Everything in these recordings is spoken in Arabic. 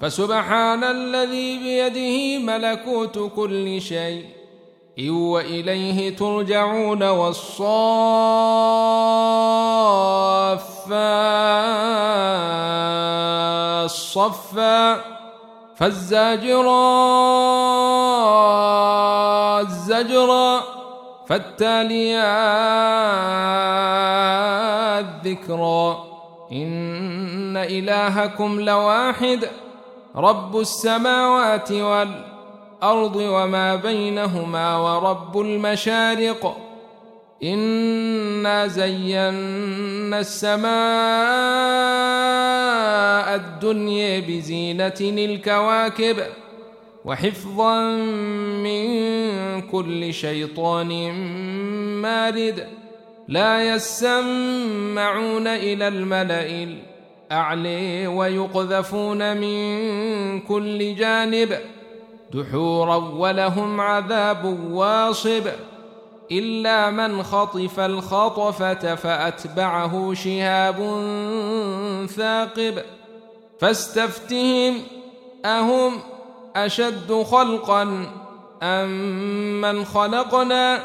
فسبحان الذي بيده ملكوت كل شيء. وإليه ترجعون والصافات صفا فالزاجرات زجرا فالتاليات ذكرا. إن إلهكم لواحد. رب السماوات والأرض وما بينهما ورب المشارق. إنا زينا السماء الدنيا بزينة الكواكب وحفظا من كل شيطان مارد. لا يسمعون إلى الملأ الأعلي ويقذفون من كل جانب دحورا ولهم عذاب واصب إلا من خطف الخطفة فأتبعه شهاب ثاقب فاستفتهم أهم أشد خلقا أم من خلقنا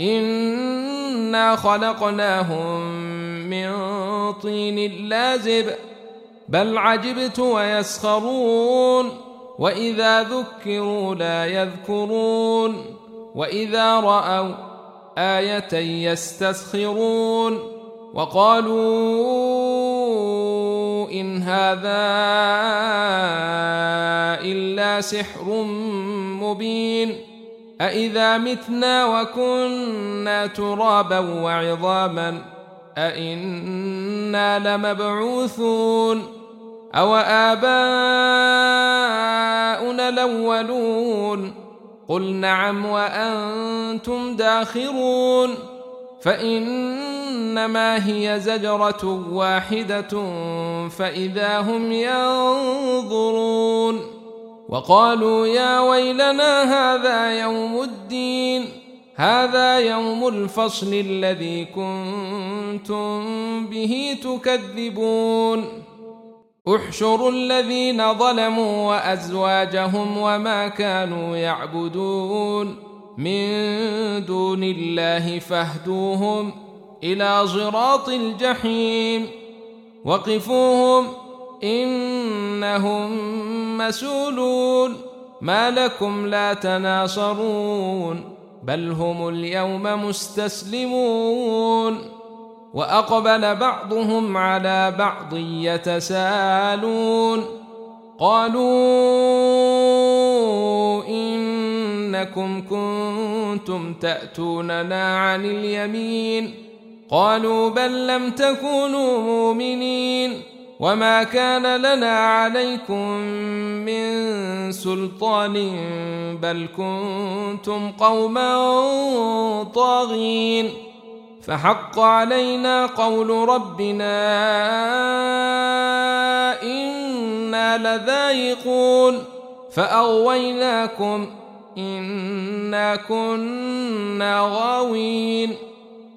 إنا خلقناهم طين لازب بل عجبت ويسخرون. وإذا ذكروا لا يذكرون وإذا رأوا آية يستسخرون. وقالوا إن هذا إلا سحر مبين. أإذا متنا وكنا ترابا وعظاما أإنا لمبعوثون أو آباؤنا الأولون قل نعم وأنتم داخرون فإنما هي زجرة واحدة فإذا هم ينظرون وقالوا يا ويلنا هذا يوم الدين هذا يوم الفصل الذي كنتم به تكذبون. احشروا الذين ظلموا وأزواجهم وما كانوا يعبدون. من دون الله فاهدوهم إلى صراط الجحيم. وقفوهم إنهم مسولون ما لكم لا تناصرون. بل هم اليوم مستسلمون. وأقبل بعضهم على بعض يتساءلون قالوا إنكم كنتم تأتوننا عن اليمين. قالوا بل لم تكونوا مؤمنين. وما كان لنا عليكم من سلطان بل كنتم قوما طاغين فحق علينا قول ربنا أنا لذائقون فاغويناكم انا كنا غاوين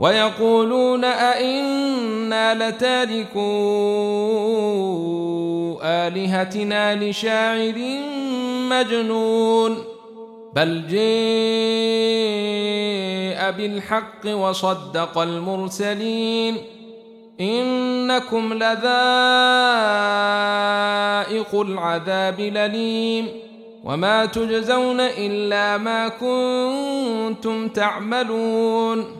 ويقولون أئنا لتاركو آلهتنا لشاعر مجنون بل جاء بالحق وصدق المرسلين إنكم لذائق العذاب لليم وما تجزون إلا ما كنتم تعملون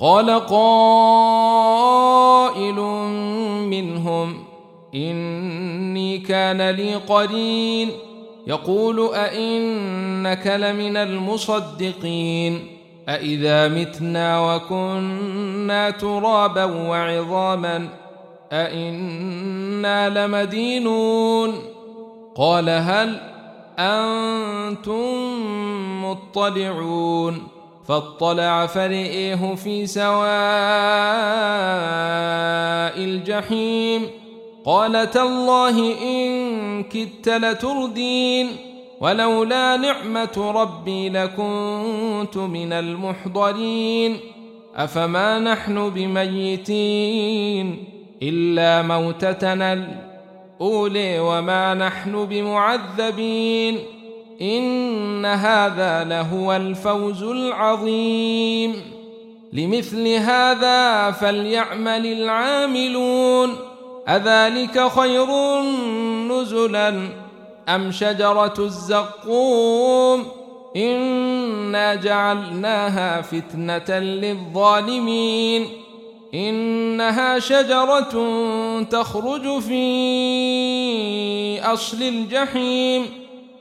قال قائل منهم إني كان لي قرين. يقول أئنك لمن المصدقين؟ أإذا متنا وكنا ترابا وعظاما أئنا لمدينون؟ قال هل أنتم مطلعون؟ فاطلع فرئيه في سواء الجحيم. قال تالله إن كدت لتردين ولولا نعمة ربي لكنت من المحضرين. أفما نحن بميتين إلا موتتنا الأولي وما نحن بمعذبين. إن هذا لهو الفوز العظيم. لمثل هذا فليعمل العاملون. أذلك خير نزلا أم شجرة الزقوم؟ إنا جعلناها فتنة للظالمين. إنها شجرة تخرج في أصل الجحيم.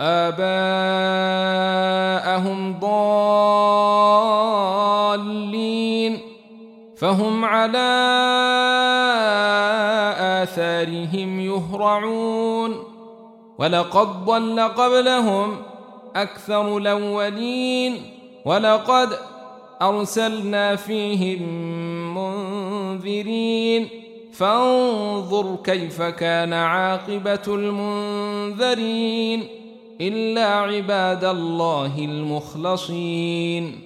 آباءهم ضالين فهم على آثارهم يهرعون ولقد ضل قبلهم أكثر الأولين ولقد أرسلنا فيهم منذرين فانظر كيف كان عاقبة المنذرين إلا عباد الله المخلصين.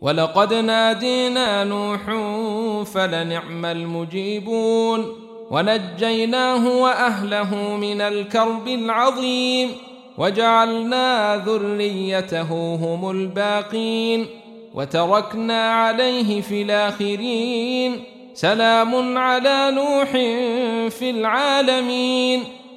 ولقد نادينا نوح فلنعم المجيبون. ونجيناه وأهله من الكرب العظيم. وجعلنا ذريته هم الباقين. وتركنا عليه في الآخرين. سلام على نوح في العالمين.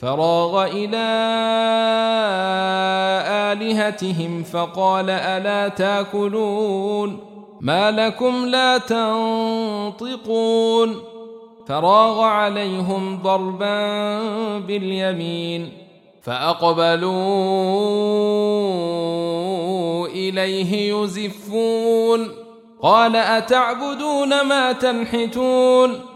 فراغ إلى آلهتهم فقال ألا تأكلون؟ ما لكم لا تنطقون؟ فراغ عليهم ضربا باليمين فأقبلوا إليه يزفون. قال أتعبدون ما تنحتون؟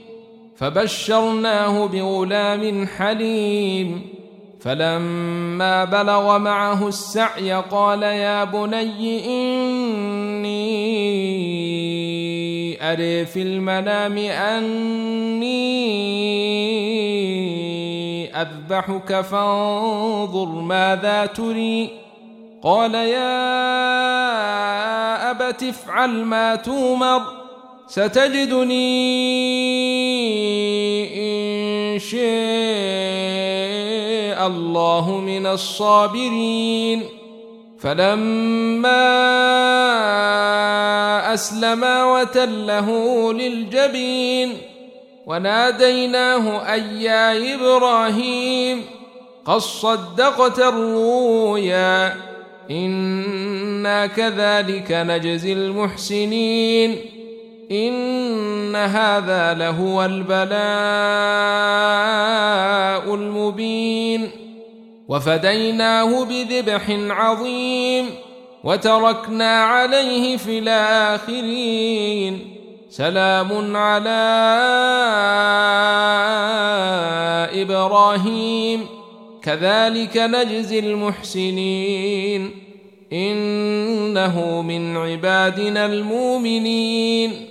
فبشرناه بغلام حليم. فلما بلغ معه السعي قال يا بني إني أري في المنام أني أذبحك فانظر ماذا تري. قال يا أبت افعل ما تومر ستجدني إن شاء الله من الصابرين. فلما أسلما وتله للجبين وناديناه أي يا إبراهيم قد صدقت الرؤيا إنا كذلك نجزي المحسنين. إن هذا لهو البلاء المبين. وفديناه بذبح عظيم وتركنا عليه في الآخرين. سلام على إبراهيم. كذلك نجزي المحسنين. إنه من عبادنا المؤمنين.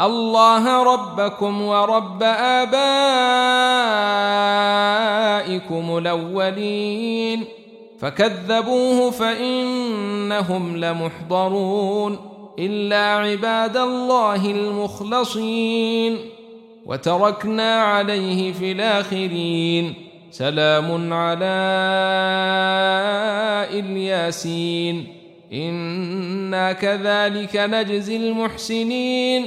الله ربكم ورب آبائكم الأولين. فكذبوه فإنهم لمحضرون. إلا عباد الله المخلصين. وتركنا عليه في الآخرين. سلام على إلياسين. إنا كذلك نجزي المحسنين.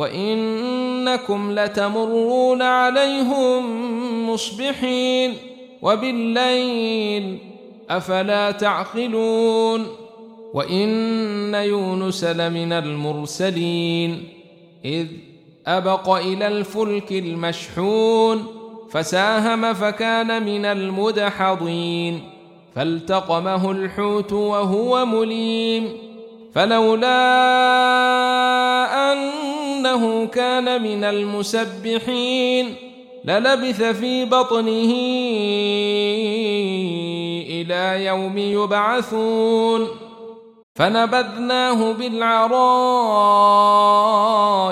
وإنكم لتمرون عليهم مصبحين وبالليل أفلا تعقلون وإن يونس لمن المرسلين إذ أبق إلى الفلك المشحون فساهم فكان من المدحضين فالتقمه الحوت وهو مليم فلولا انه كان من المسبحين للبث في بطنه إلى يوم يبعثون فنبذناه بالعراء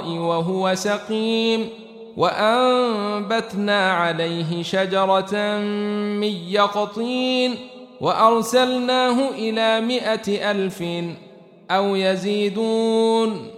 وهو سقيم وأنبتنا عليه شجرة من يقطين وأرسلناه إلى مائة ألف أو يزيدون